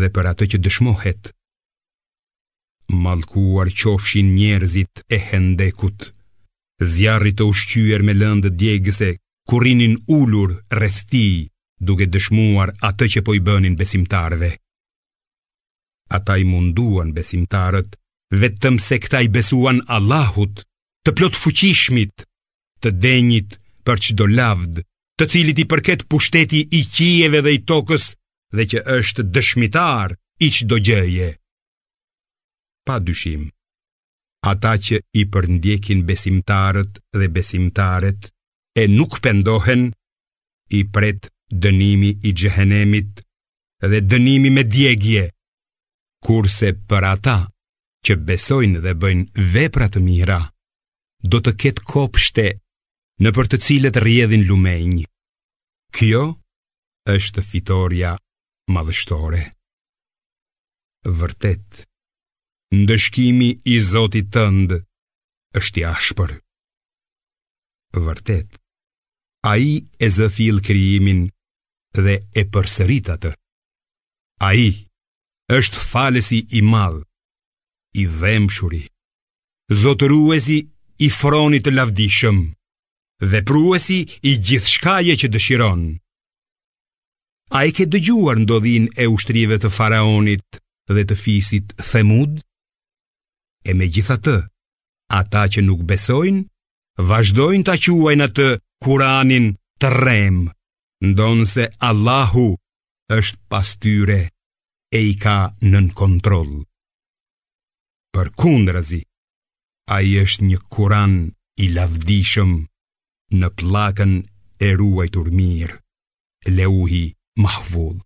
dhe për atë që dëshmohet. Mallkuar qofshin njerëzit e hendekut, zjarrit të ushqyer me lëndë djegëse, kur rrinin ulur rreth tij duke dëshmuar atë që po i bënin besimtarëve. Ata i munduan besimtarët, vetëm se këta i besuan Allahut, të Plotfuqishmit, të denjët për çdo lavd, të cilit i përket pushteti i qiejve dhe i tokës dhe që është dëshmitar i çdo gjëje. Pa dyshim, ata që i përndjekin besimtarët dhe besimtaret e nuk pendohen, i pret dënimi i xhehenemit dhe dënimi me djegje. Kurse për ata që besojnë dhe bëjnë vepra të mira, do të ketë kopshte nëpër të cilët rrjedhin lumenj. Kjo është fitorja madhështore. Vërtet, ndëshkimi i Zotit tënd është i ashpër. Vërtet, ai e zë fill krijimin dhe e përsërit atë. Ai është falësi i madh, i dhembshuri, zotëruesi i fronit të lavdishëm, vepruesi i gjithçkaje që dëshiron. A e ke dëgjuar ndodhinë e ushtrive të faraonit dhe të fisit themud? E megjithatë, ata që nuk besojnë, vazhdojnë ta quajnë atë kuranin të rremë, ndonëse Allahu është pas tyre e i ka nën kontroll. Përkundrazi, ai është një kuran i lavdishëm në pllakën e ruajtur mirë, leuhi mahfudh.